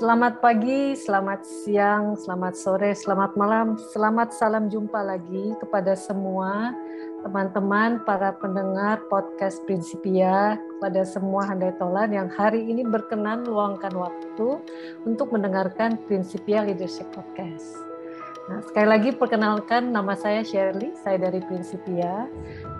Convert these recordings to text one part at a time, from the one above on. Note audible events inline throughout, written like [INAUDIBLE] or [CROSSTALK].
Selamat pagi, selamat siang, selamat sore, selamat malam, selamat salam jumpa lagi kepada semua teman-teman para pendengar podcast Prinsipia, kepada semua handai tolan yang hari ini berkenan luangkan waktu untuk mendengarkan Prinsipia Leadership Podcast. Nah, sekali lagi perkenalkan nama saya Shirley, saya dari Prinsipia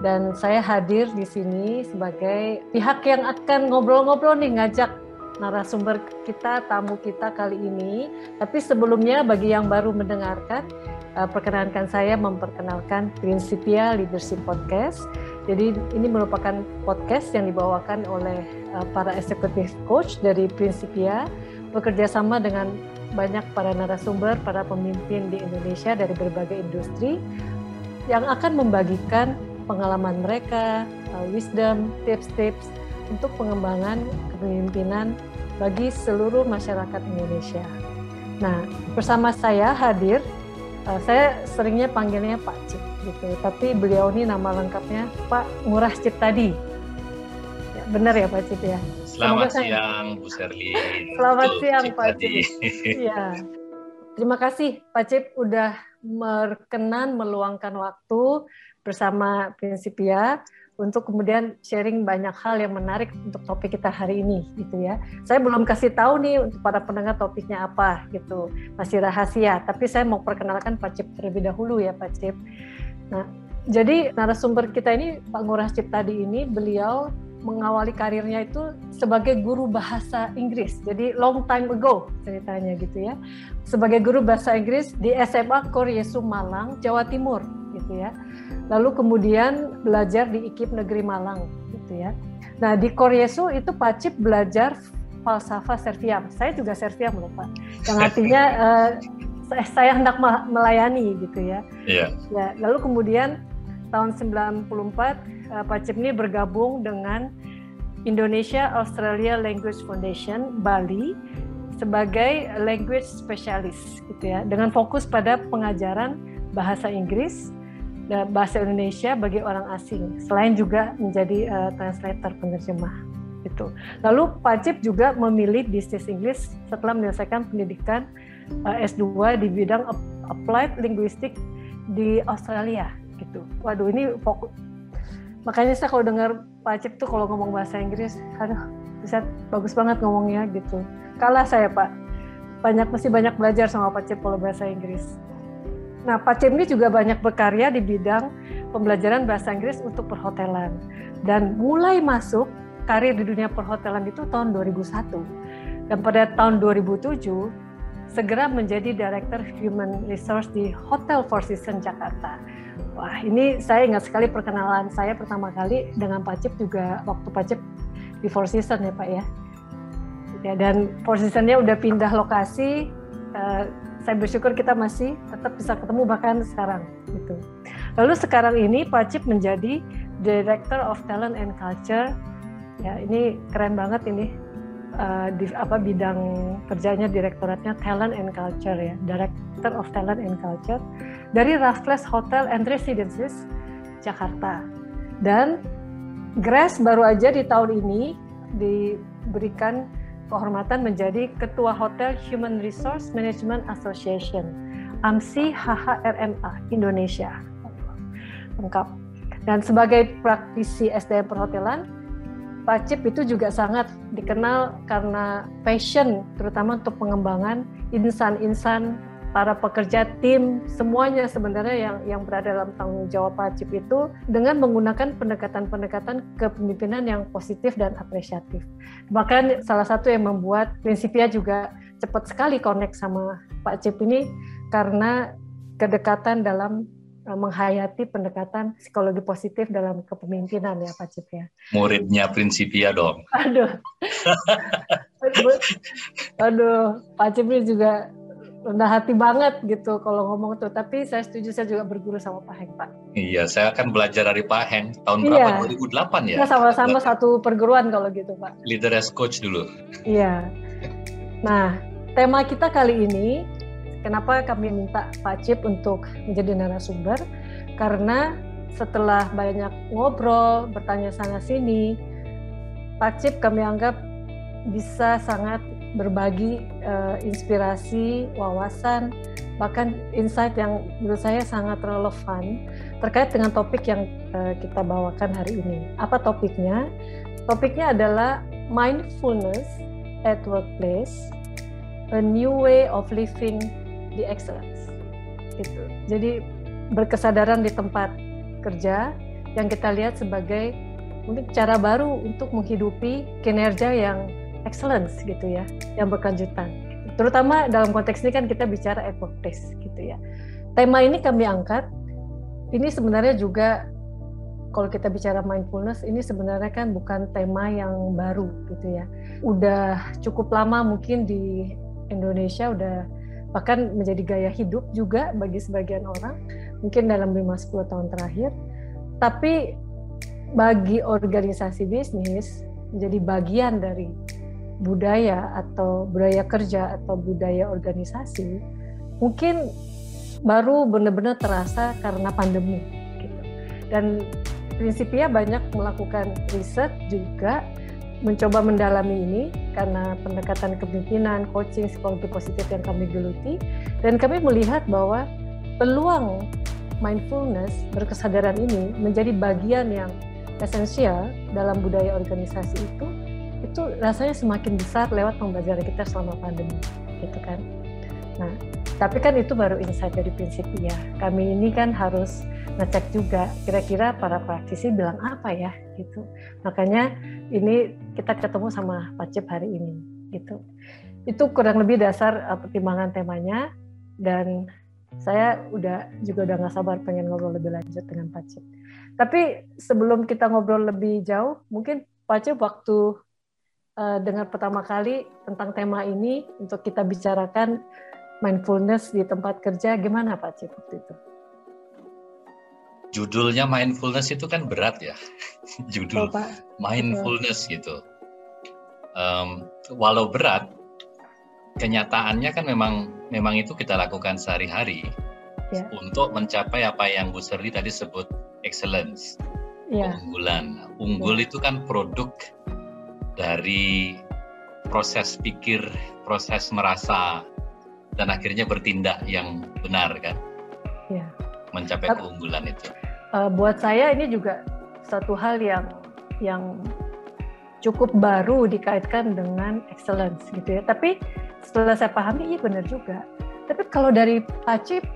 dan saya hadir di sini sebagai pihak yang akan ngobrol-ngobrol nih ngajak narasumber kita, tamu kita kali ini. Tapi sebelumnya bagi yang baru mendengarkan, uh, perkenankan saya memperkenalkan Principia Leadership Podcast. Jadi ini merupakan podcast yang dibawakan oleh uh, para executive coach dari Principia bekerja sama dengan banyak para narasumber, para pemimpin di Indonesia dari berbagai industri yang akan membagikan pengalaman mereka, uh, wisdom, tips-tips untuk pengembangan kepemimpinan bagi seluruh masyarakat Indonesia. Nah, bersama saya hadir, uh, saya seringnya panggilnya Pak Cip gitu, tapi beliau ini nama lengkapnya Pak Ngurah Ciptadi. Ya, benar ya Pak Cip ya? Selamat Semoga siang Bu Serli. Selamat Betul, siang Cip Pak Cip. Iya. Terima kasih Pak Cip udah berkenan meluangkan waktu bersama Prinsipia untuk kemudian sharing banyak hal yang menarik untuk topik kita hari ini gitu ya. Saya belum kasih tahu nih untuk para pendengar topiknya apa gitu. Masih rahasia, tapi saya mau perkenalkan Pak Cip terlebih dahulu ya Pak Cip. Nah, jadi narasumber kita ini Pak Ngurah Cip tadi ini beliau mengawali karirnya itu sebagai guru bahasa Inggris. Jadi long time ago ceritanya gitu ya. Sebagai guru bahasa Inggris di SMA Koryesu Malang, Jawa Timur gitu ya lalu kemudian belajar di IKIP Negeri Malang gitu ya. Nah di Koryesu itu Pak Cip belajar falsafah serviam. Saya juga serviam loh Pak. Yang artinya [LAUGHS] uh, saya hendak melayani gitu ya. Iya. Ya, lalu kemudian tahun 94 uh, eh, Pak Cip ini bergabung dengan Indonesia Australia Language Foundation Bali sebagai language specialist gitu ya dengan fokus pada pengajaran bahasa Inggris bahasa Indonesia bagi orang asing selain juga menjadi uh, translator penerjemah itu. Lalu Pak Cip juga memilih bisnis Inggris setelah menyelesaikan pendidikan uh, eh, S2 di bidang applied linguistic di Australia gitu. Waduh ini fokus makanya saya kalau dengar Pak Cip tuh kalau ngomong bahasa Inggris, aduh bisa bagus banget ngomongnya gitu. Kalah saya Pak. Banyak masih banyak belajar sama Pak Cip kalau bahasa Inggris. Nah, Pak Cimni juga banyak berkarya di bidang pembelajaran bahasa Inggris untuk perhotelan. Dan mulai masuk karir di dunia perhotelan itu tahun 2001. Dan pada tahun 2007, segera menjadi Director Human Resource di Hotel Four Seasons Jakarta. Wah, ini saya ingat sekali perkenalan saya pertama kali dengan Pak Cip juga waktu Pak Cip di Four Seasons ya Pak ya. Ya, dan Four Seasons-nya udah pindah lokasi, uh, saya bersyukur kita masih tetap bisa ketemu bahkan sekarang gitu. Lalu sekarang ini Pak Cip menjadi Director of Talent and Culture. Ya, ini keren banget ini uh, di apa bidang kerjanya direktoratnya Talent and Culture ya, Director of Talent and Culture dari Raffles Hotel and Residences Jakarta. Dan Grace baru aja di tahun ini diberikan kehormatan menjadi Ketua Hotel Human Resource Management Association, AMSI HHRMA Indonesia. Lengkap. Dan sebagai praktisi SDM perhotelan, Pak Cip itu juga sangat dikenal karena passion terutama untuk pengembangan insan-insan para pekerja tim semuanya sebenarnya yang yang berada dalam tanggung jawab wajib itu dengan menggunakan pendekatan-pendekatan kepemimpinan yang positif dan apresiatif. Bahkan salah satu yang membuat Prinsipia juga cepat sekali connect sama Pak Cip ini karena kedekatan dalam eh, menghayati pendekatan psikologi positif dalam kepemimpinan ya Pak Cip ya. Muridnya Prinsipia dong. Aduh. [LAUGHS] Aduh, Pak Cip ini juga rendah hati banget gitu kalau ngomong tuh. Tapi saya setuju saya juga berguru sama Pak Heng Pak. Iya, saya akan belajar dari Pak Heng tahun iya. berapa? 2008 ya? Kita sama-sama satu perguruan kalau gitu Pak. Leader as coach dulu. Iya. Nah, tema kita kali ini, kenapa kami minta Pak Cip untuk menjadi narasumber? Karena setelah banyak ngobrol, bertanya sana sini, Pak Cip kami anggap bisa sangat berbagi uh, inspirasi, wawasan, bahkan insight yang menurut saya sangat relevan terkait dengan topik yang uh, kita bawakan hari ini. Apa topiknya? Topiknya adalah mindfulness at workplace, a new way of living the excellence. Gitu. Jadi berkesadaran di tempat kerja yang kita lihat sebagai mungkin cara baru untuk menghidupi kinerja yang excellence gitu ya, yang berkelanjutan. Terutama dalam konteks ini kan kita bicara workplace gitu ya. Tema ini kami angkat, ini sebenarnya juga kalau kita bicara mindfulness ini sebenarnya kan bukan tema yang baru gitu ya. Udah cukup lama mungkin di Indonesia udah bahkan menjadi gaya hidup juga bagi sebagian orang mungkin dalam 5-10 tahun terakhir. Tapi bagi organisasi bisnis menjadi bagian dari budaya atau budaya kerja atau budaya organisasi mungkin baru benar-benar terasa karena pandemi gitu. Dan prinsipnya banyak melakukan riset juga mencoba mendalami ini karena pendekatan kepemimpinan, coaching, psikologi positif yang kami geluti dan kami melihat bahwa peluang mindfulness berkesadaran ini menjadi bagian yang esensial dalam budaya organisasi itu itu rasanya semakin besar lewat pembelajaran kita selama pandemi gitu kan. Nah, tapi kan itu baru insight dari prinsip ya. Kami ini kan harus ngecek juga kira-kira para praktisi bilang apa ya gitu. Makanya ini kita ketemu sama Pak Cip hari ini gitu. Itu kurang lebih dasar uh, pertimbangan temanya dan saya udah juga udah nggak sabar pengen ngobrol lebih lanjut dengan Pak Cip. Tapi sebelum kita ngobrol lebih jauh, mungkin Pak Cip waktu dengar pertama kali tentang tema ini untuk kita bicarakan mindfulness di tempat kerja, gimana Pak Cip waktu itu? judulnya mindfulness itu kan berat ya [LAUGHS] judul oh, mindfulness gitu um, walau berat kenyataannya kan memang memang itu kita lakukan sehari-hari yeah. untuk mencapai apa yang Bu Serdi tadi sebut excellence yeah. keunggulan unggul yeah. itu kan produk dari proses pikir proses merasa dan akhirnya bertindak yang benar kan yeah mencapai keunggulan itu? Uh, buat saya ini juga satu hal yang yang cukup baru dikaitkan dengan excellence gitu ya. Tapi setelah saya pahami iya benar juga. Tapi kalau dari Pacip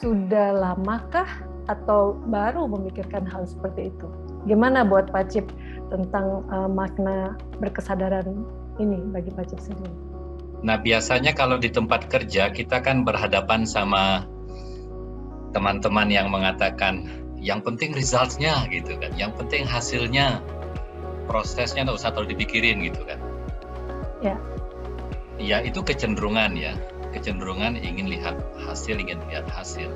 sudah lamakah atau baru memikirkan hal seperti itu? Gimana buat Pacip tentang uh, makna berkesadaran ini bagi Pacip sendiri? Nah biasanya kalau di tempat kerja kita kan berhadapan sama teman-teman yang mengatakan yang penting resultnya gitu kan, yang penting hasilnya, prosesnya nggak usah terlalu dipikirin gitu kan. Ya. Ya itu kecenderungan ya, kecenderungan ingin lihat hasil, ingin lihat hasil.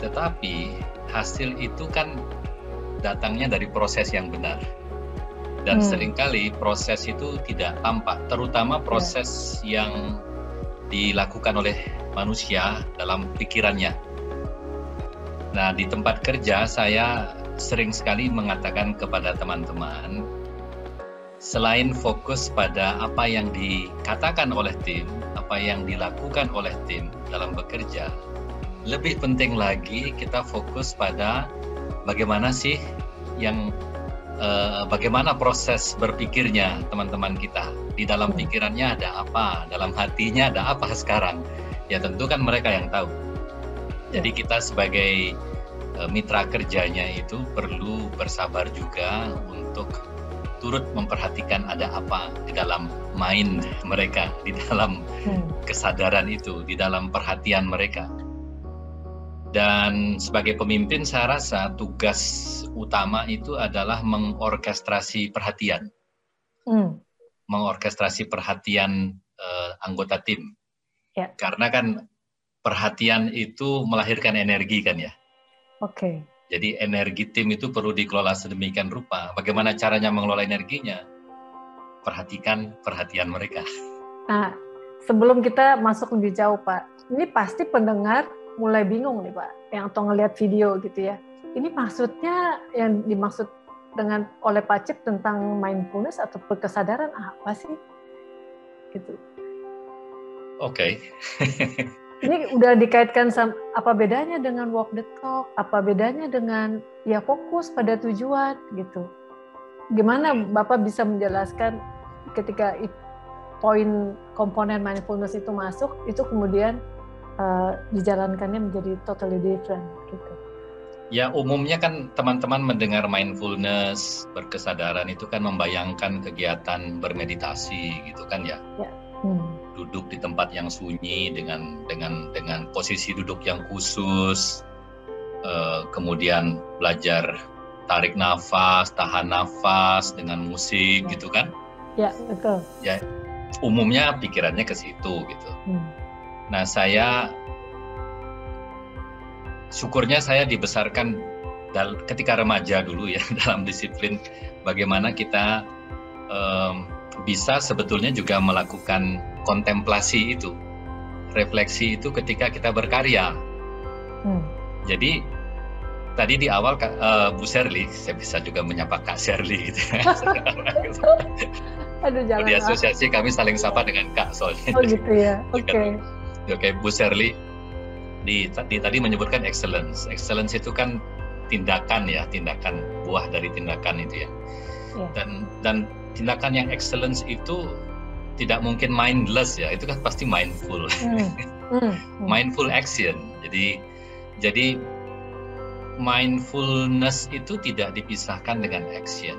Tetapi hasil itu kan datangnya dari proses yang benar. Dan hmm. sering kali proses itu tidak tampak, terutama ya. proses ya. yang dilakukan oleh manusia dalam pikirannya. Nah, di tempat kerja saya sering sekali mengatakan kepada teman-teman, selain fokus pada apa yang dikatakan oleh tim, apa yang dilakukan oleh tim dalam bekerja, lebih penting lagi kita fokus pada bagaimana sih yang eh, bagaimana proses berpikirnya teman-teman kita di dalam pikirannya ada apa, dalam hatinya ada apa sekarang ya tentu kan mereka yang tahu. Jadi kita sebagai uh, mitra kerjanya itu perlu bersabar juga untuk turut memperhatikan ada apa di dalam main mereka, di dalam hmm. kesadaran itu, di dalam perhatian mereka. Dan sebagai pemimpin saya rasa tugas utama itu adalah mengorkestrasi perhatian. Hmm. Mengorkestrasi perhatian uh, anggota tim Ya. Karena kan perhatian itu melahirkan energi kan ya. Oke. Okay. Jadi energi tim itu perlu dikelola sedemikian rupa. Bagaimana caranya mengelola energinya? Perhatikan perhatian mereka. Nah, sebelum kita masuk lebih jauh Pak, ini pasti pendengar mulai bingung nih Pak, yang atau ngelihat video gitu ya. Ini maksudnya yang dimaksud dengan oleh Pak Cip tentang mindfulness atau berkesadaran apa sih? gitu. Oke. Okay. [LAUGHS] ini udah dikaitkan sama apa bedanya dengan walk the talk, apa bedanya dengan ya fokus pada tujuan gitu. Gimana Bapak bisa menjelaskan ketika poin komponen mindfulness itu masuk, itu kemudian uh, dijalankannya menjadi totally different gitu. Ya umumnya kan teman-teman mendengar mindfulness, berkesadaran itu kan membayangkan kegiatan bermeditasi gitu kan ya. ya. Hmm duduk di tempat yang sunyi dengan dengan dengan posisi duduk yang khusus, uh, kemudian belajar tarik nafas, tahan nafas dengan musik ya. gitu kan? Ya betul. Ya umumnya pikirannya ke situ gitu. Hmm. Nah saya syukurnya saya dibesarkan ketika remaja dulu ya [LAUGHS] dalam disiplin bagaimana kita um, bisa sebetulnya juga melakukan kontemplasi itu, refleksi itu ketika kita berkarya. Hmm. Jadi tadi di awal uh, Bu Sherly, saya bisa juga menyapa Kak Sherly gitu. Ya. [LAUGHS] Aduh, jangan di asosiasi kami saling sapa dengan Kak soalnya. Oh gitu ya. [LAUGHS] Oke. Okay. Oke, okay, Bu Sherly di, di tadi menyebutkan excellence. Excellence itu kan tindakan ya, tindakan buah dari tindakan itu ya. Yeah. Dan dan tindakan yang excellence itu tidak mungkin mindless ya itu kan pasti mindful hmm. [LAUGHS] Hmm. mindful action jadi jadi mindfulness itu tidak dipisahkan dengan action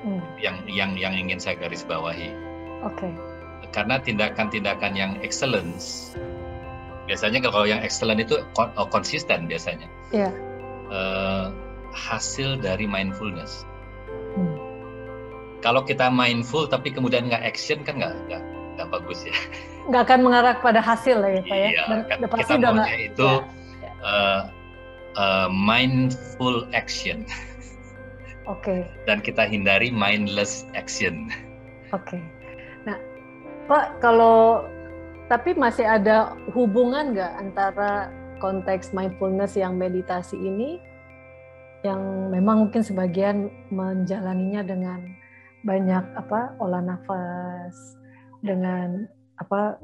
hmm. yang yang yang ingin saya garis bawahi oke okay. Karena tindakan-tindakan yang excellence biasanya kalau yang excellent itu oh, konsisten biasanya yeah. Iya. uh, hasil dari mindfulness hmm kalau kita mindful tapi kemudian nggak action kan nggak nggak bagus ya nggak akan mengarah pada hasil lah ya pak ya iya, Dan, kan, kita maunya gak, itu ya, Uh, uh, mindful action oke okay. dan kita hindari mindless action oke okay. Pak kalau tapi masih ada hubungan nggak antara konteks mindfulness yang meditasi ini yang memang mungkin sebagian menjalaninya dengan banyak apa olah nafas dengan apa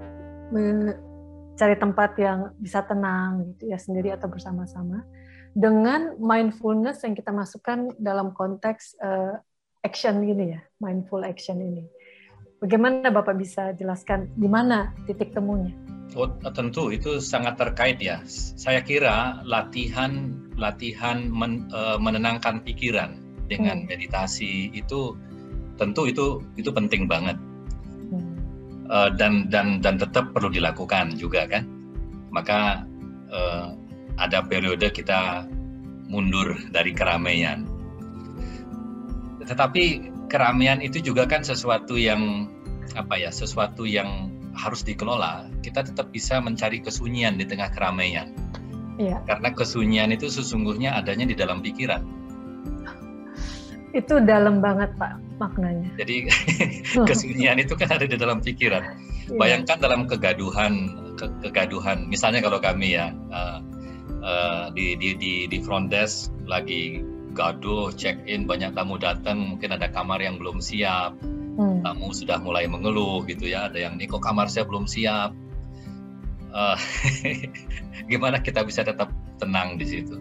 mencari tempat yang bisa tenang gitu ya sendiri atau bersama-sama. Dengan mindfulness yang kita masukkan dalam konteks uh, action ini ya mindful action ini bagaimana bapak bisa jelaskan di mana titik temunya? Oh, tentu itu sangat terkait ya. Saya kira latihan latihan men, uh, menenangkan pikiran dengan hmm. meditasi itu tentu itu itu penting banget. Uh, dan dan dan tetap perlu dilakukan juga kan. Maka uh, ada periode kita mundur dari keramaian tetapi keramaian itu juga kan sesuatu yang apa ya sesuatu yang harus dikelola kita tetap bisa mencari kesunyian di tengah keramaian iya. karena kesunyian itu sesungguhnya adanya di dalam pikiran itu dalam banget Pak maknanya. Jadi [LAUGHS] kesunyian itu kan ada di dalam pikiran. Yeah. Bayangkan dalam kegaduhan, ke kegaduhan. Misalnya kalau kami ya uh, uh, di, di di di front desk lagi gaduh, check in, banyak tamu datang, mungkin ada kamar yang belum siap, hmm. tamu sudah mulai mengeluh gitu ya. Ada yang nih kok kamar saya belum siap. Uh, [LAUGHS] gimana kita bisa tetap tenang di situ?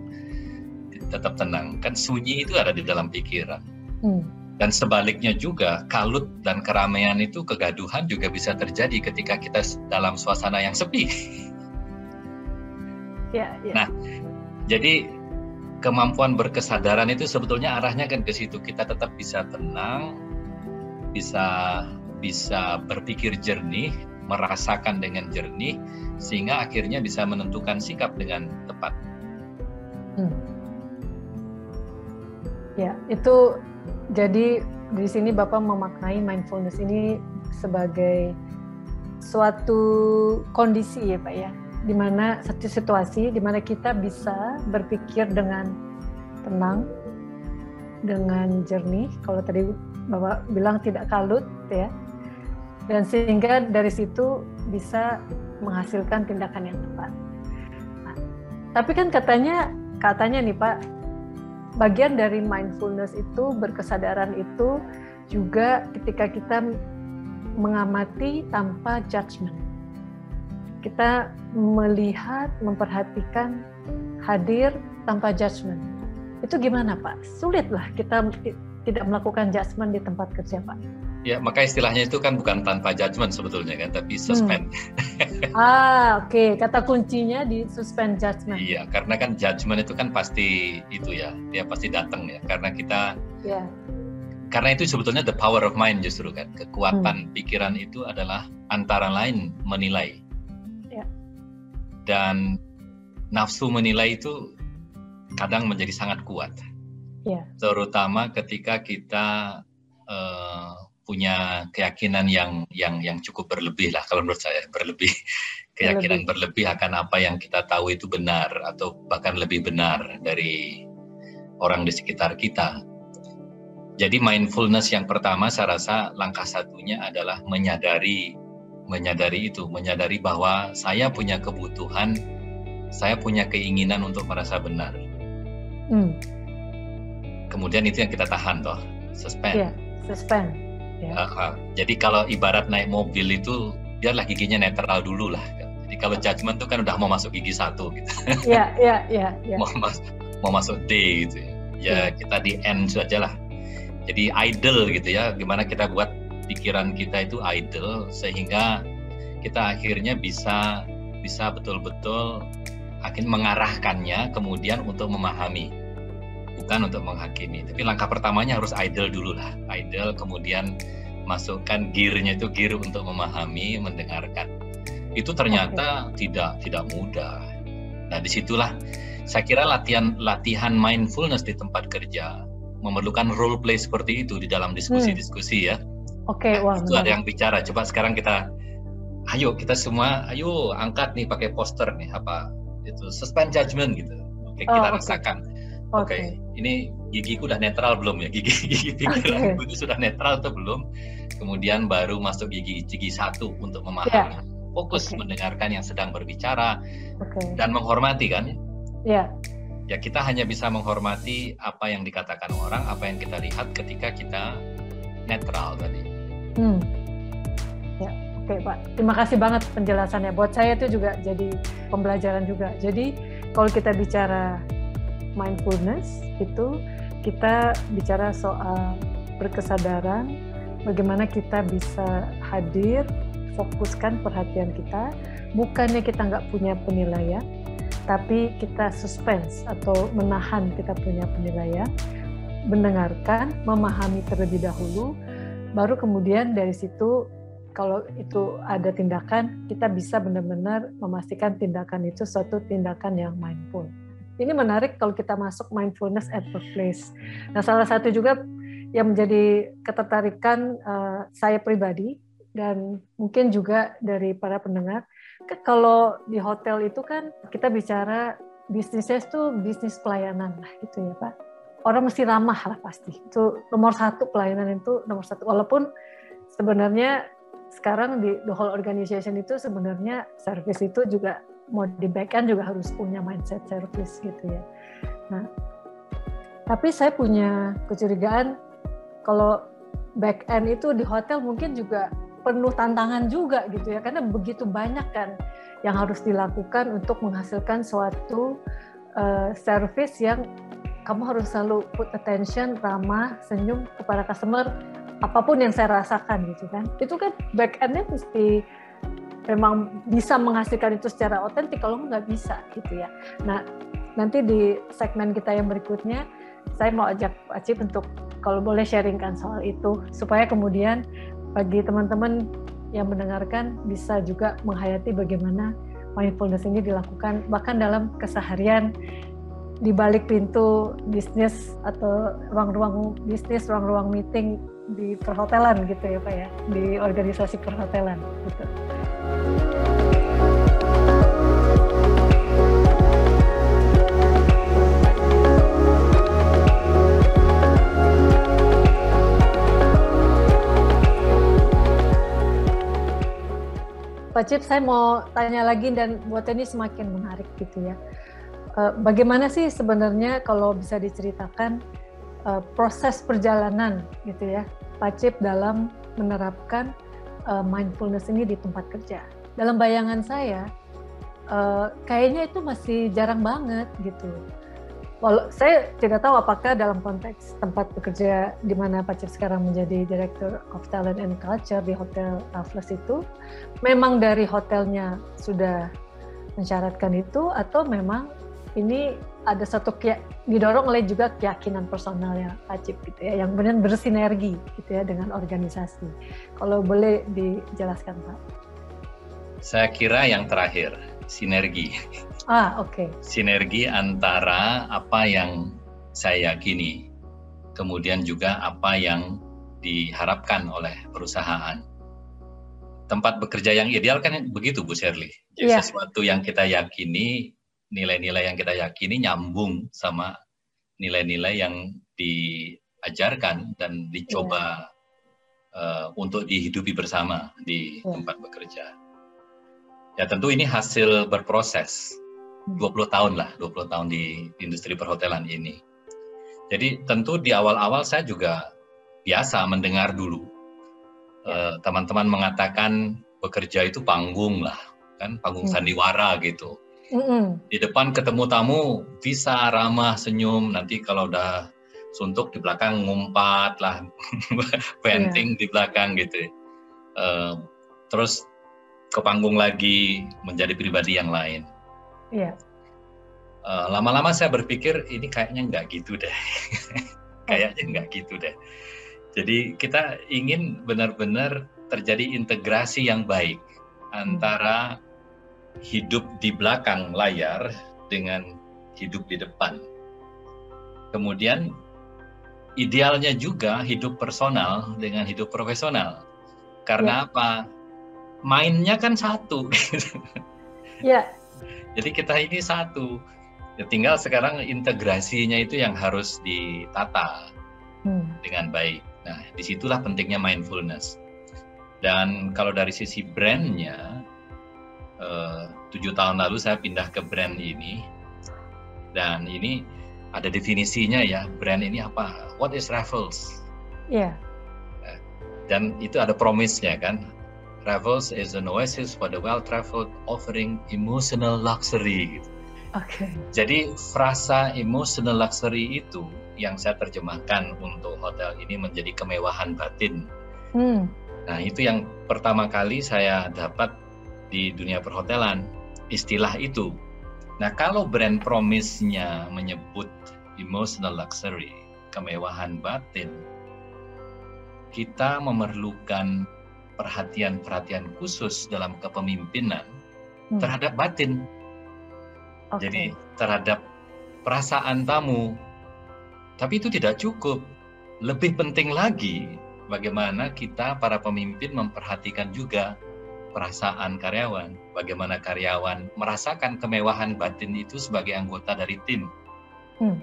tetap tenang. Kan sunyi itu ada di dalam pikiran. Hmm. Dan sebaliknya juga, kalut dan keramaian itu kegaduhan juga bisa terjadi ketika kita dalam suasana yang sepi. Ya, ya. Nah, jadi kemampuan berkesadaran itu sebetulnya arahnya kan ke situ. Kita tetap bisa tenang, bisa bisa berpikir jernih, merasakan dengan jernih, sehingga akhirnya bisa menentukan sikap dengan tepat. Hmm. Ya, itu jadi di sini Bapak memaknai mindfulness ini sebagai suatu kondisi ya Pak ya, di mana satu situasi di mana kita bisa berpikir dengan tenang, dengan jernih. Kalau tadi Bapak bilang tidak kalut ya, dan sehingga dari situ bisa menghasilkan tindakan yang tepat. Nah, tapi kan katanya katanya nih Pak bagian dari mindfulness itu berkesadaran itu juga ketika kita mengamati tanpa judgment. Kita melihat, memperhatikan, hadir tanpa judgment. Itu gimana Pak? Sulit lah kita tidak melakukan judgment di tempat kerja Pak. Ya, maka istilahnya itu kan bukan tanpa judgment sebetulnya kan, tapi hmm. suspend. Hmm. [LAUGHS] ah, oke. Okay. Kata kuncinya di suspend judgment. Iya, karena kan judgment itu kan pasti itu ya, dia pasti datang ya, karena kita. Yeah. Karena itu sebetulnya the power of mind justru kan, kekuatan hmm. pikiran itu adalah antara lain menilai. Dan nafsu menilai itu kadang menjadi sangat kuat. Yeah. Terutama ketika kita uh, punya keyakinan yang yang yang cukup berlebih lah kalau menurut saya berlebih [LAUGHS] keyakinan berlebih. berlebih akan apa yang kita tahu itu benar atau bahkan lebih benar dari orang di sekitar kita. Jadi mindfulness yang pertama saya rasa langkah satunya adalah menyadari menyadari itu, menyadari bahwa saya punya kebutuhan, saya punya keinginan untuk merasa benar. Hmm. Kemudian itu yang kita tahan toh, suspend. Yeah, suspend Ya. Uh, uh, jadi kalau ibarat naik mobil itu biarlah giginya netral dulu lah. Jadi kalau judgement itu kan udah mau masuk gigi satu gitu. Iya, iya, iya. Ya. Mau, mas mau masuk D gitu. Ya, ya kita di N saja lah. Jadi idle gitu ya. Gimana kita buat pikiran kita itu idle sehingga kita akhirnya bisa bisa betul-betul akhirnya mengarahkannya kemudian untuk memahami bukan untuk menghakimi. Tapi langkah pertamanya harus idle dulu lah. Idle kemudian masukkan gearnya itu gear untuk memahami, mendengarkan. Itu ternyata okay. tidak tidak mudah. Nah di situlah saya kira latihan latihan mindfulness di tempat kerja memerlukan role play seperti itu di dalam diskusi-diskusi ya. Oke, okay, nah, Itu ada yang bicara. Coba sekarang kita, ayo kita semua, ayo angkat nih pakai poster nih apa itu suspend judgment gitu. Oke, kita oh, rasakan. Oke, okay. ini gigiku udah netral belum ya? Gigi gigi pikiranku okay. itu sudah netral atau belum? Kemudian baru masuk gigi gigi satu untuk memahami. Yeah. Fokus okay. mendengarkan yang sedang berbicara okay. dan menghormati kan? Ya. Yeah. Ya kita hanya bisa menghormati apa yang dikatakan orang, apa yang kita lihat ketika kita netral tadi. Hmm. Ya, oke Pak. Terima kasih banget penjelasannya. Buat saya itu juga jadi pembelajaran juga. Jadi kalau kita bicara mindfulness itu kita bicara soal berkesadaran, bagaimana kita bisa hadir, fokuskan perhatian kita, bukannya kita nggak punya penilaian, tapi kita suspense atau menahan kita punya penilaian, mendengarkan, memahami terlebih dahulu, baru kemudian dari situ kalau itu ada tindakan, kita bisa benar-benar memastikan tindakan itu suatu tindakan yang mindful ini menarik kalau kita masuk mindfulness at workplace. Nah, salah satu juga yang menjadi ketertarikan uh, saya pribadi dan mungkin juga dari para pendengar, kalau di hotel itu kan kita bicara bisnisnya itu bisnis pelayanan lah gitu ya Pak. Orang mesti ramah lah pasti. Itu nomor satu pelayanan itu nomor satu. Walaupun sebenarnya sekarang di the whole organization itu sebenarnya service itu juga mau di back end juga harus punya mindset service gitu ya. Nah, tapi saya punya kecurigaan kalau back end itu di hotel mungkin juga penuh tantangan juga gitu ya karena begitu banyak kan yang harus dilakukan untuk menghasilkan suatu uh, service yang kamu harus selalu put attention, ramah, senyum kepada customer apa pun yang saya rasakan gitu kan. Itu kan back endnya mesti memang bisa menghasilkan itu secara otentik kalau nggak bisa gitu ya. Nah nanti di segmen kita yang berikutnya saya mau ajak Pak Cip untuk kalau boleh sharingkan soal itu supaya kemudian bagi teman-teman yang mendengarkan bisa juga menghayati bagaimana mindfulness ini dilakukan bahkan dalam keseharian di balik pintu bisnis atau ruang-ruang bisnis, ruang-ruang meeting di perhotelan gitu ya Pak ya, di organisasi perhotelan gitu. Pak Cip, saya mau tanya lagi dan buat ini semakin menarik gitu ya. Eh, bagaimana sih sebenarnya kalau bisa diceritakan eh, proses perjalanan gitu ya, Pak Cip dalam menerapkan uh, mindfulness ini di tempat kerja. Dalam bayangan saya, uh, kayaknya itu masih jarang banget gitu. Walau saya tidak tahu apakah dalam konteks tempat bekerja di mana Pak Cip sekarang menjadi Director of Talent and Culture di Hotel Raffles itu, memang dari hotelnya sudah mensyaratkan itu atau memang ini ada satu didorong oleh juga keyakinan personal ya Pak Cip gitu ya, yang benar bersinergi gitu ya dengan organisasi. Kalau boleh dijelaskan Pak. Saya kira yang terakhir sinergi. Ah, oke. Okay. Sinergi antara apa yang saya yakini, kemudian juga apa yang diharapkan oleh perusahaan. Tempat bekerja yang ideal kan begitu Bu Shirley. Jadi yeah. sesuatu yang kita yakini, nilai-nilai yang kita yakini nyambung sama nilai-nilai yang diajarkan dan dicoba yeah. uh, untuk dihidupi bersama di yeah. tempat bekerja. Ya tentu ini hasil berproses 20 tahun lah, 20 tahun di industri perhotelan ini. Jadi tentu di awal-awal saya juga biasa mendengar dulu ya. eh, teman-teman uh, mengatakan bekerja itu panggung lah, kan panggung hmm. sandiwara gitu. Mm-mm. Di depan ketemu tamu bisa ramah senyum, nanti kalau udah suntuk di belakang ngumpat lah, [LAUGHS] venting yeah. di belakang gitu. Uh, terus ke panggung lagi menjadi pribadi yang lain. Iya. Uh, lama-lama saya berpikir ini kayaknya nggak gitu deh, [LAUGHS] kayaknya nggak gitu deh. Jadi kita ingin benar-benar terjadi integrasi yang baik antara hidup di belakang layar dengan hidup di depan. Kemudian idealnya juga hidup personal dengan hidup profesional. Karena ya. apa? Mainnya kan satu. [LAUGHS] ya. Jadi kita ini satu. Ya, tinggal sekarang integrasinya itu yang harus ditata hmm. dengan baik. Nah, di situlah pentingnya mindfulness. Dan kalau dari sisi brandnya, tujuh tahun lalu saya pindah ke brand ini, dan ini ada definisinya ya, brand ini apa? What is Raffles? Iya. Yeah. Dan itu ada promise-nya kan, Travels is an oasis for the well-traveled offering emotional luxury. Oke. Okay. Jadi frasa emotional luxury itu yang saya terjemahkan untuk hotel ini menjadi kemewahan batin. Hmm. Nah itu yang pertama kali saya dapat di dunia perhotelan istilah itu. Nah kalau brand promise-nya menyebut emotional luxury, kemewahan batin, kita memerlukan perhatian-perhatian khusus dalam kepemimpinan hmm. terhadap batin. Okay. Jadi terhadap perasaan tamu. Tapi itu tidak cukup. Lebih penting lagi bagaimana kita para pemimpin memperhatikan juga perasaan karyawan, bagaimana karyawan merasakan kemewahan batin itu sebagai anggota dari tim. Hmm.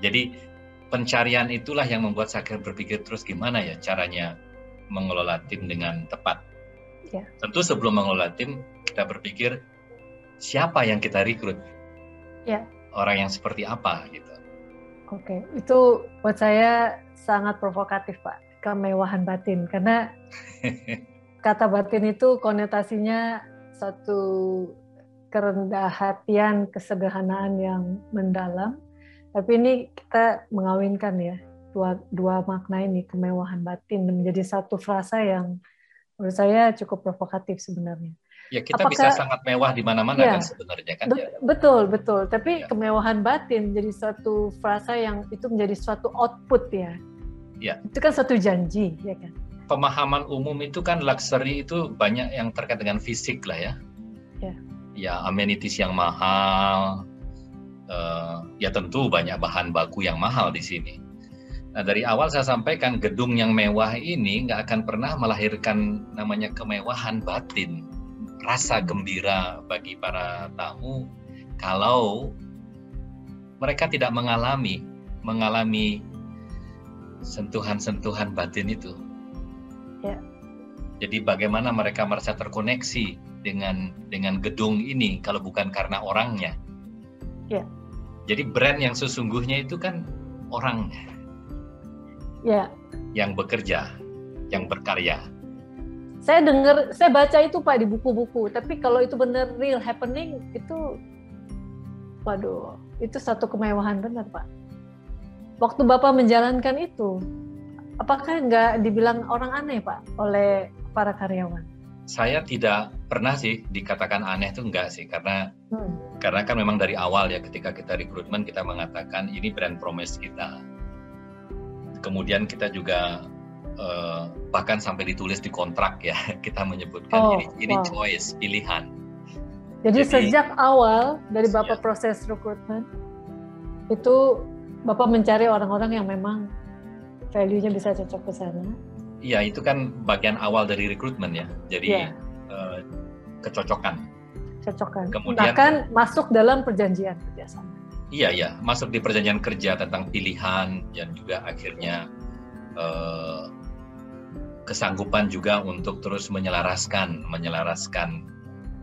Jadi pencarian itulah yang membuat saya berpikir terus gimana ya caranya mengelola tim dengan tepat. Ya. Tentu sebelum mengelola tim, kita berpikir siapa yang kita rekrut, ya. orang yang seperti apa gitu. Oke, itu buat saya sangat provokatif Pak, kemewahan batin karena [LAUGHS] kata batin itu konotasinya satu kerendah hatian, kesederhanaan yang mendalam. Tapi ini kita mengawinkan ya dua dua makna ini kemewahan batin menjadi satu frasa yang menurut saya cukup provokatif sebenarnya. Ya kita Apakah, bisa sangat mewah di mana-mana ya, kan sebenarnya kan. ya. Betul betul. Tapi ya. kemewahan batin menjadi suatu frasa yang itu menjadi suatu output ya. Ya. Itu kan satu janji ya kan. Pemahaman umum itu kan luxury itu banyak yang terkait dengan fisik lah ya. Ya. Ya amenities yang mahal. Uh, ya tentu banyak bahan baku yang mahal di sini Nah dari awal saya sampaikan gedung yang mewah ini nggak akan pernah melahirkan namanya kemewahan batin, rasa gembira bagi para tamu kalau mereka tidak mengalami mengalami sentuhan-sentuhan batin itu. Jadi bagaimana mereka merasa terkoneksi dengan dengan gedung ini kalau bukan karena orangnya. Ya. Jadi brand yang sesungguhnya itu kan orangnya ya. yang bekerja, yang berkarya. saya dengar, saya baca itu Pak di buku-buku. Tapi kalau itu benar real happening, itu, waduh, itu satu kemewahan benar Pak. Waktu Bapak menjalankan itu, apakah nggak dibilang orang aneh Pak oleh para karyawan? Saya tidak pernah sih dikatakan aneh itu enggak sih karena hmm. karena kan memang dari awal ya ketika kita rekrutmen kita mengatakan ini brand promise kita. Kemudian kita juga uh, bahkan sampai ditulis di kontrak ya [LAUGHS] kita menyebutkan oh, ini ini wow. choice pilihan. Jadi, Jadi sejak awal dari bapak ya. proses rekrutmen itu bapak mencari orang-orang yang memang value-nya bisa cocok ke sana. Iya itu kan bagian awal dari rekrutmen ya. Jadi ya. Uh, kecocokan. Kecocokan. Kemudian bahkan masuk dalam perjanjian kerjasama. Iya iya masuk di perjanjian kerja tentang pilihan dan juga akhirnya uh, kesanggupan juga untuk terus menyelaraskan menyelaraskan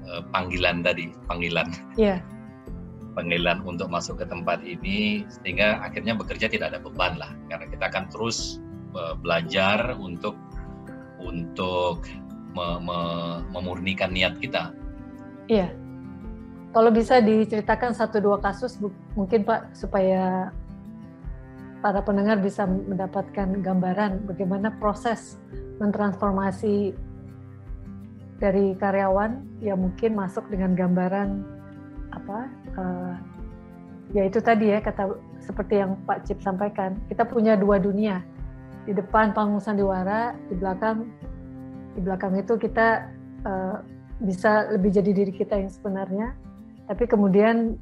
uh, panggilan tadi panggilan yeah. [LAUGHS] panggilan untuk masuk ke tempat ini sehingga akhirnya bekerja tidak ada beban lah karena kita akan terus belajar untuk untuk me, me, memurnikan niat kita. Iya. Kalau bisa diceritakan satu dua kasus mungkin Pak supaya para pendengar bisa mendapatkan gambaran bagaimana proses mentransformasi dari karyawan yang mungkin masuk dengan gambaran apa uh, ya itu tadi ya kata seperti yang Pak Cip sampaikan kita punya dua dunia di depan panggung sandiwara di belakang di belakang itu kita uh, bisa lebih jadi diri kita yang sebenarnya. Tapi kemudian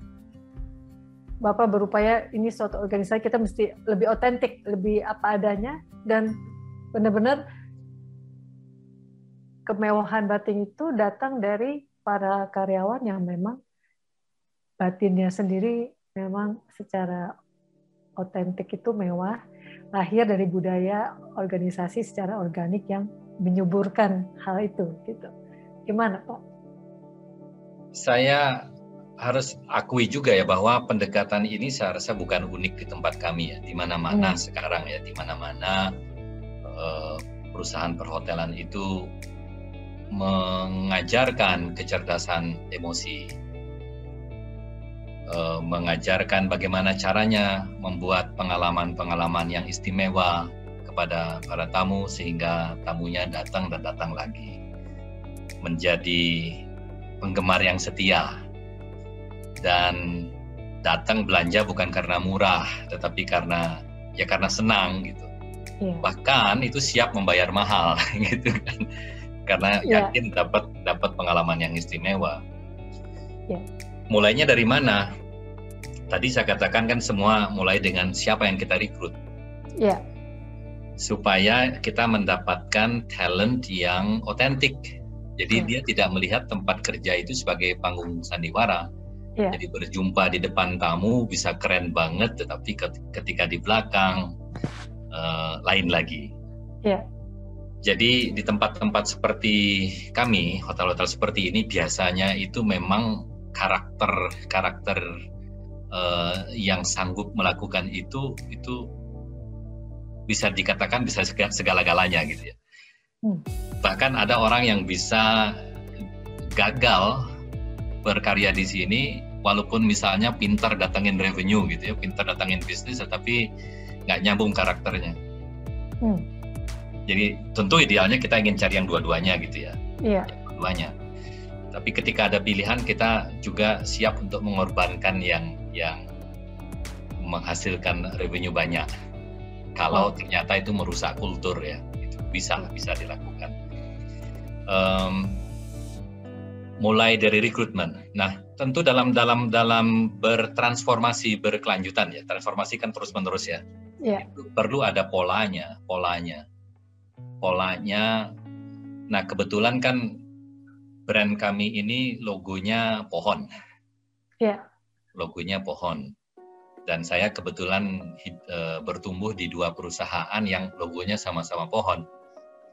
Bapak berupaya ini suatu organisasi kita mesti lebih otentik, lebih apa adanya dan benar-benar kemewahan batin itu datang dari para karyawan yang memang batinnya sendiri memang secara otentik itu mewah, lahir dari budaya organisasi secara organik yang menyuburkan hal itu gitu. Gimana Pak? Saya harus akui juga ya bahwa pendekatan ini seharusnya bukan unik di tempat kami ya, di mana-mana hmm. sekarang ya, di mana-mana uh, perusahaan perhotelan itu mengajarkan kecerdasan emosi, eh, mengajarkan bagaimana caranya membuat pengalaman-pengalaman yang istimewa kepada para tamu sehingga tamunya datang dan datang lagi menjadi penggemar yang setia dan datang belanja bukan karena murah tetapi karena ya karena senang gitu yeah. bahkan itu siap membayar mahal [LAUGHS] gitu kan karena yeah. yakin dapat dapat pengalaman yang istimewa. Yeah. Mulainya dari mana? Tadi saya katakan kan semua mulai dengan siapa yang kita rekrut. Yeah. Supaya kita mendapatkan talent yang otentik. Jadi yeah. dia tidak melihat tempat kerja itu sebagai panggung sandiwara. Yeah. Jadi berjumpa di depan tamu bisa keren banget, tetapi ketika di belakang uh, lain lagi. Yeah jadi di tempat-tempat seperti kami, hotel-hotel seperti ini biasanya itu memang karakter karakter uh, yang sanggup melakukan itu itu bisa dikatakan bisa segala-galanya gitu ya. Hmm. Bahkan ada orang yang bisa gagal berkarya di sini walaupun misalnya pintar datangin revenue gitu ya, pintar datangin bisnis tetapi nggak nyambung karakternya. Hmm jadi tentu idealnya kita ingin cari yang dua-duanya gitu ya. Iya. Dua-duanya. Tapi ketika ada pilihan kita juga siap untuk mengorbankan yang yang menghasilkan revenue banyak. Kalau oh. ternyata itu merusak kultur ya, itu bisa bisa dilakukan. Um, mulai dari rekrutmen. Nah, tentu dalam dalam dalam bertransformasi berkelanjutan ya, transformasi kan terus menerus ya. Yeah. Perlu ada polanya, polanya polanya. Nah, kebetulan kan brand kami ini logonya pohon. Ya. Logonya pohon. Dan saya kebetulan e, bertumbuh di dua perusahaan yang logonya sama-sama pohon.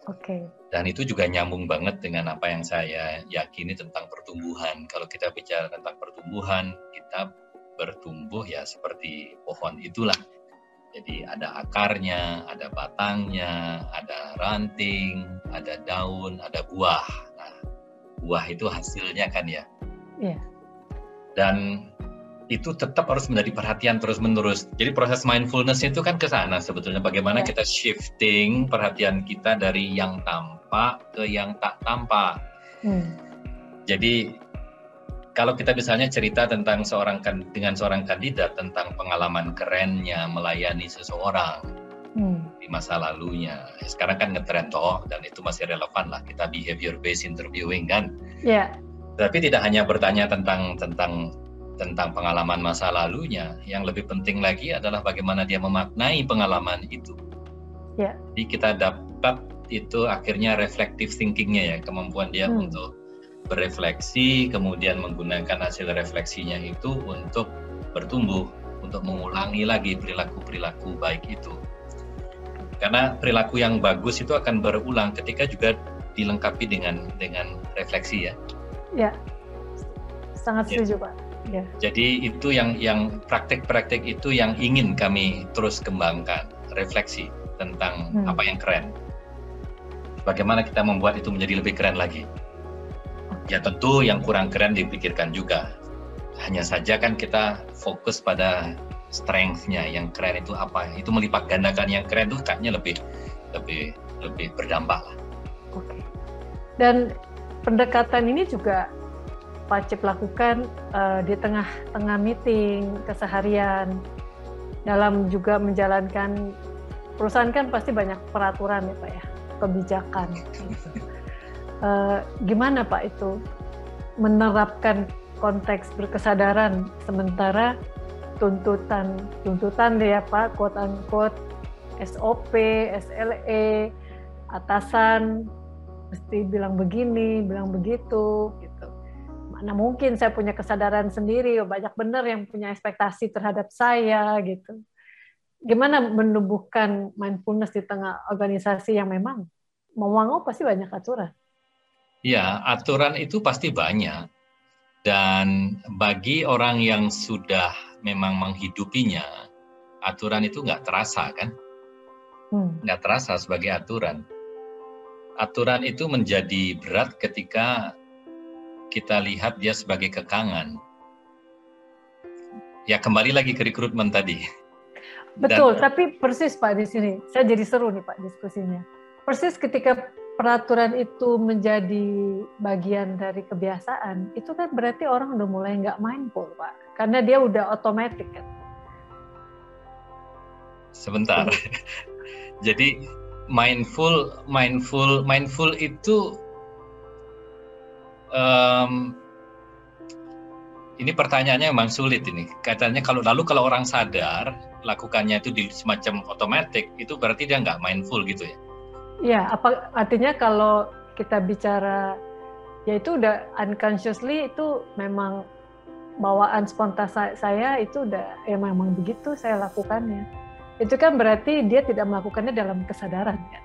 Oke. Okay. Dan itu juga nyambung banget dengan apa yang saya yakini tentang pertumbuhan. Kalau kita bicara tentang pertumbuhan, kita bertumbuh ya seperti pohon itulah Jadi ada akarnya, ada batangnya, ada ranting, ada daun, ada buah. Buah itu hasilnya kan ya. Iya. Dan itu tetap harus menjadi perhatian terus-menerus. Jadi proses mindfulness itu kan ke sana sebetulnya bagaimana ya. kita shifting perhatian kita dari yang tampak ke yang tak tampak. Hmm. Jadi kalau kita misalnya cerita tentang seorang kan dengan seorang kandidat tentang pengalaman kerennya melayani seseorang. Di masa lalunya, sekarang kan ngetrend toh dan itu masih relevan lah kita behavior based interviewing kan. Ya. Yeah. Tapi tidak hanya bertanya tentang tentang tentang pengalaman masa lalunya, yang lebih penting lagi adalah bagaimana dia memaknai pengalaman itu. Yeah. Jadi kita dapat itu akhirnya reflective thinkingnya ya, kemampuan dia hmm. untuk berefleksi, kemudian menggunakan hasil refleksinya itu untuk bertumbuh, untuk mengulangi lagi perilaku-perilaku baik itu. Karena perilaku yang bagus itu akan berulang ketika juga dilengkapi dengan dengan refleksi ya. Ya, sangat ya. setuju ya. Pak. Ya. Jadi itu yang yang praktek-praktek itu yang ingin kami terus kembangkan, refleksi tentang hmm. apa yang keren. Bagaimana kita membuat itu menjadi lebih keren lagi. Ya tentu yang kurang keren dipikirkan juga. Hanya saja kan kita fokus pada strength-nya, yang keren itu apa? Itu melipat gandakan yang keren itu kayaknya lebih lebih lebih berdampak lah. Oke. Dan pendekatan ini juga Pak Cip lakukan uh, di tengah-tengah meeting keseharian dalam juga menjalankan perusahaan kan pasti banyak peraturan ya Pak ya kebijakan. Gitu. [LAUGHS] Uh, gimana Pak itu menerapkan konteks berkesadaran sementara tuntutan tuntutan ya Pak quote unquote SOP, SLE, atasan mesti bilang begini, bilang begitu gitu. Mana mungkin saya punya kesadaran sendiri, oh, banyak benar yang punya ekspektasi terhadap saya gitu. Gimana menumbuhkan mindfulness di tengah organisasi yang memang mau pasti banyak aturan. Ya, aturan itu pasti banyak. Dan bagi orang yang sudah memang menghidupinya, aturan itu nggak terasa kan? Hmm. Nggak terasa sebagai aturan. Aturan itu menjadi berat ketika kita lihat dia sebagai kekangan. Ya kembali lagi ke rekrutmen tadi. [LAUGHS] Betul, Dan, tapi persis Pak di sini. Saya jadi seru nih Pak diskusinya. Persis ketika peraturan itu menjadi bagian dari kebiasaan, itu kan berarti orang udah mulai nggak mindful, Pak. Karena dia udah otomatis kan. Sebentar. [LAUGHS] Jadi mindful, mindful, mindful itu um, ini pertanyaannya memang sulit ini. Katanya kalau lalu kalau orang sadar lakukannya itu di semacam otomatis, itu berarti dia nggak mindful gitu ya? Ya, apa artinya kalau kita bicara ya itu udah unconsciously itu memang bawaan spontan saya itu udah ya memang begitu saya lakukannya. Itu kan berarti dia tidak melakukannya dalam kesadaran ya.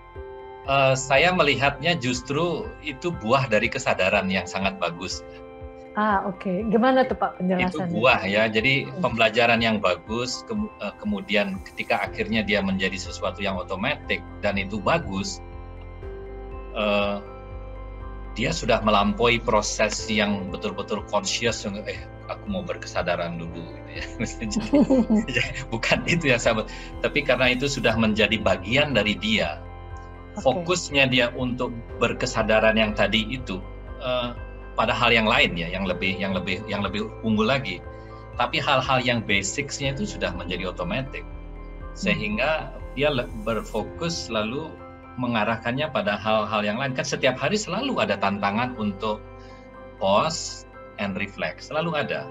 Uh, saya melihatnya justru itu buah dari kesadaran yang sangat bagus. Ah oke, okay. gimana tuh Pak penjelasannya? Itu buah ya, jadi pembelajaran yang bagus, ke, eh, kemudian ketika akhirnya dia menjadi sesuatu yang otomatis dan itu bagus, uh, dia sudah melampaui proses yang betul-betul conscious, eh aku mau berkesadaran dulu, gitu ya. [LAUGHS] jadi, [LAUGHS] bukan itu yang sahabat, tapi karena itu sudah menjadi bagian dari dia, okay. fokusnya dia untuk berkesadaran yang tadi itu. Uh, pada hal yang lain ya yang lebih yang lebih yang lebih unggul lagi tapi hal-hal yang basicsnya itu sudah menjadi otomatis sehingga dia berfokus lalu mengarahkannya pada hal-hal yang lain kan setiap hari selalu ada tantangan untuk pause and reflect selalu ada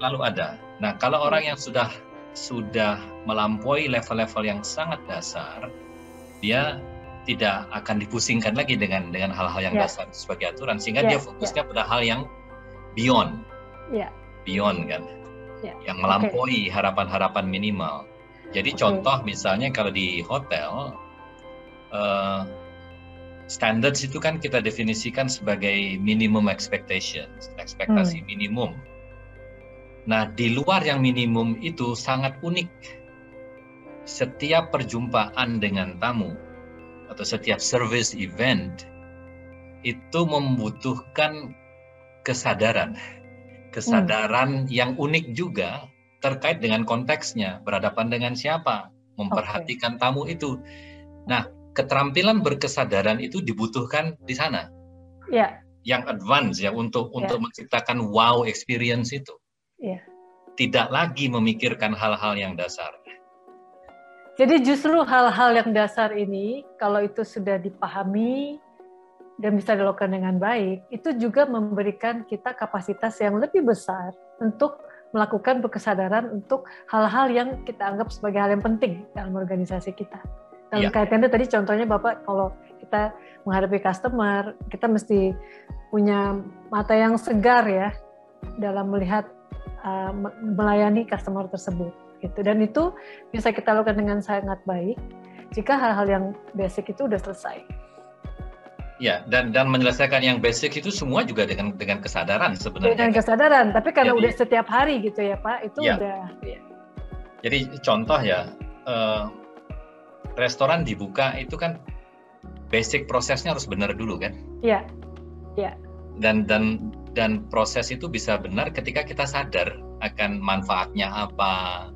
selalu ada nah kalau orang yang sudah sudah melampaui level-level yang sangat dasar dia tidak akan dipusingkan lagi dengan dengan hal-hal yang yeah. dasar sebagai aturan sehingga yeah. dia fokusnya yeah. pada hal yang beyond yeah. beyond kan yeah. yang melampaui harapan-harapan okay. minimal jadi okay. contoh misalnya kalau di hotel uh, standards itu kan kita definisikan sebagai minimum expectation ekspektasi hmm. minimum nah di luar yang minimum itu sangat unik setiap perjumpaan dengan tamu atau setiap service event itu membutuhkan kesadaran. Kesadaran hmm. yang unik juga terkait dengan konteksnya, berhadapan dengan siapa, memperhatikan okay. tamu itu. Nah, keterampilan berkesadaran itu dibutuhkan di sana. Ya. Yang advance ya untuk ya. untuk menciptakan wow experience itu. Ya. Tidak lagi memikirkan hal-hal yang dasar. Jadi justru hal-hal yang dasar ini kalau itu sudah dipahami dan bisa dilakukan dengan baik, itu juga memberikan kita kapasitas yang lebih besar untuk melakukan berkesadaran untuk hal-hal yang kita anggap sebagai hal yang penting dalam organisasi kita. Dalam ya. kaitannya tadi contohnya Bapak kalau kita menghadapi customer, kita mesti punya mata yang segar ya dalam melihat uh, melayani customer tersebut gitu dan itu bisa kita lakukan dengan sangat baik jika hal-hal yang basic itu udah selesai. Ya, dan dan menyelesaikan yang basic itu semua juga dengan dengan kesadaran sebenarnya. Dengan kesadaran, tapi karena Jadi, udah setiap hari gitu ya Pak, itu ya. udah. Ya. Jadi contoh ya, uh, restoran dibuka itu kan basic prosesnya harus benar dulu kan? Iya, iya. Dan dan dan proses itu bisa benar ketika kita sadar akan manfaatnya apa,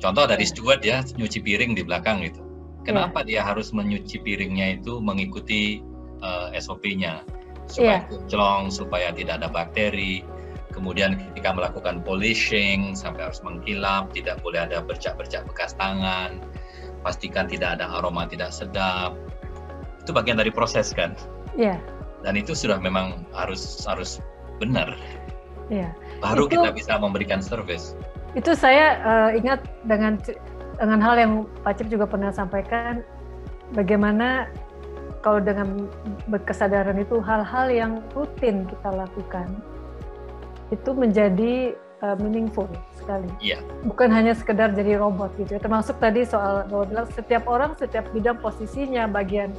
Contoh dari iya. steward ya nyuci piring di belakang gitu. Kenapa yeah. dia harus menyuci piringnya itu mengikuti uh, eh, SOP-nya supaya yeah. supaya tidak ada bakteri. Kemudian ketika melakukan polishing sampai harus mengkilap, tidak boleh ada bercak-bercak bekas tangan. Pastikan tidak ada aroma tidak sedap. Itu bagian dari proses kan? Yeah. Dan itu sudah memang harus harus benar. Yeah. Baru itu... kita bisa memberikan service itu saya uh, ingat dengan dengan hal yang Pak Cip juga pernah sampaikan bagaimana kalau dengan berkesadaran itu hal-hal yang rutin kita lakukan itu menjadi uh, meaningful sekali. Iya. Bukan hanya sekedar jadi robot gitu. Ya. Termasuk tadi soal bahwa bilang setiap orang setiap bidang posisinya bagian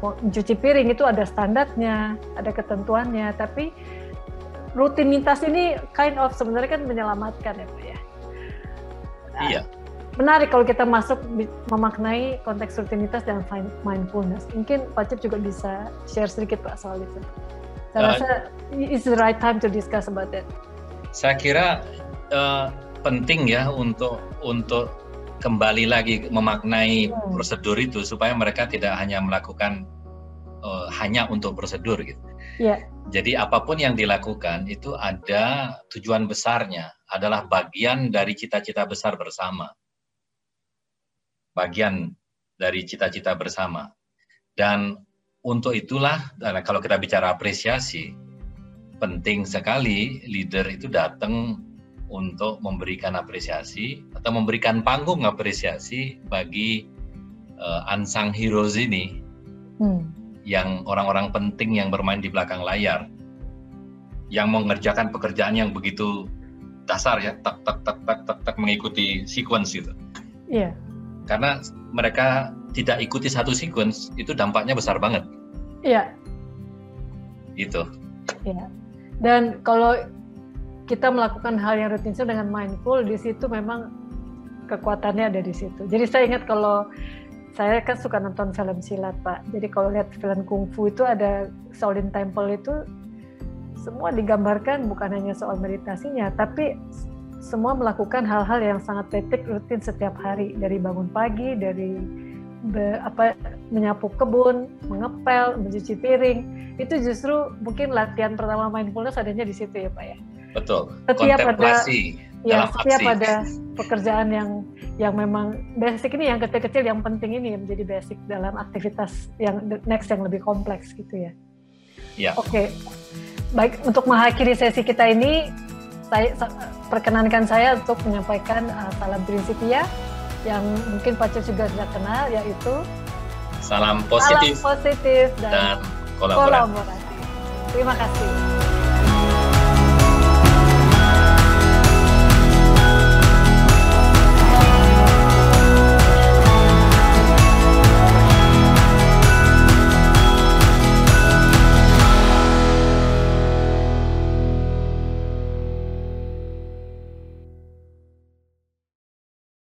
mencuci piring itu ada standarnya, ada ketentuannya, tapi rutinitas ini kind of sebenarnya kan menyelamatkan ya Pak ya. Iya. Menarik kalau kita masuk memaknai konteks rutinitas dan mindfulness. Mungkin Pak Cip juga bisa share sedikit Pak soal itu. Saya uh, rasa it's the right time to discuss about that. Saya kira uh, penting ya untuk untuk kembali lagi memaknai hmm. prosedur itu supaya mereka tidak hanya melakukan uh, hanya untuk prosedur gitu. Yeah. Jadi apa pun yang dilakukan itu ada tujuan besarnya, adalah bagian dari cita-cita besar bersama. Bagian dari cita-cita bersama. Dan untuk itulah kalau kita bicara apresiasi, penting sekali leader itu datang untuk memberikan apresiasi atau memberikan panggung apresiasi bagi uh, unsung heroes ini. Hmm yang orang-orang penting yang bermain di belakang layar yang mengerjakan pekerjaan yang begitu dasar ya tak tak tak tak tak, tak mengikuti sequence itu. Yeah. Karena mereka tidak ikuti satu sequence itu dampaknya besar banget. Iya. Yeah. Itu. Iya. Dan kalau kita melakukan hal yang rutin dengan mindful di situ memang kekuatannya ada di situ. Jadi saya ingat kalau saya kan suka nonton film silat pak. Jadi kalau lihat film kungfu itu ada Shaolin Temple itu semua digambarkan bukan hanya soal meditasinya tapi semua melakukan hal-hal yang sangat detik rutin setiap hari. Dari bangun pagi dari be, apa menyapu kebun mengepel mencuci piring. Itu justru mungkin latihan pertama mindfulness adanya di situ ya pak ya betul setiap Kontemplasi. ada ya setiap aksi. ada pekerjaan yang yang memang basic ini yang kecil-kecil yang penting ini menjadi basic dalam aktivitas yang next yang lebih kompleks gitu ya. Ya. Oke, okay. baik untuk mengakhiri sesi kita ini, saya perkenankan saya untuk menyampaikan uh, salam prinsipia yang mungkin Pak Cus juga sudah kenal yaitu salam positif, salam positif dan, dan kolaborasi. kolaborasi. Terima kasih.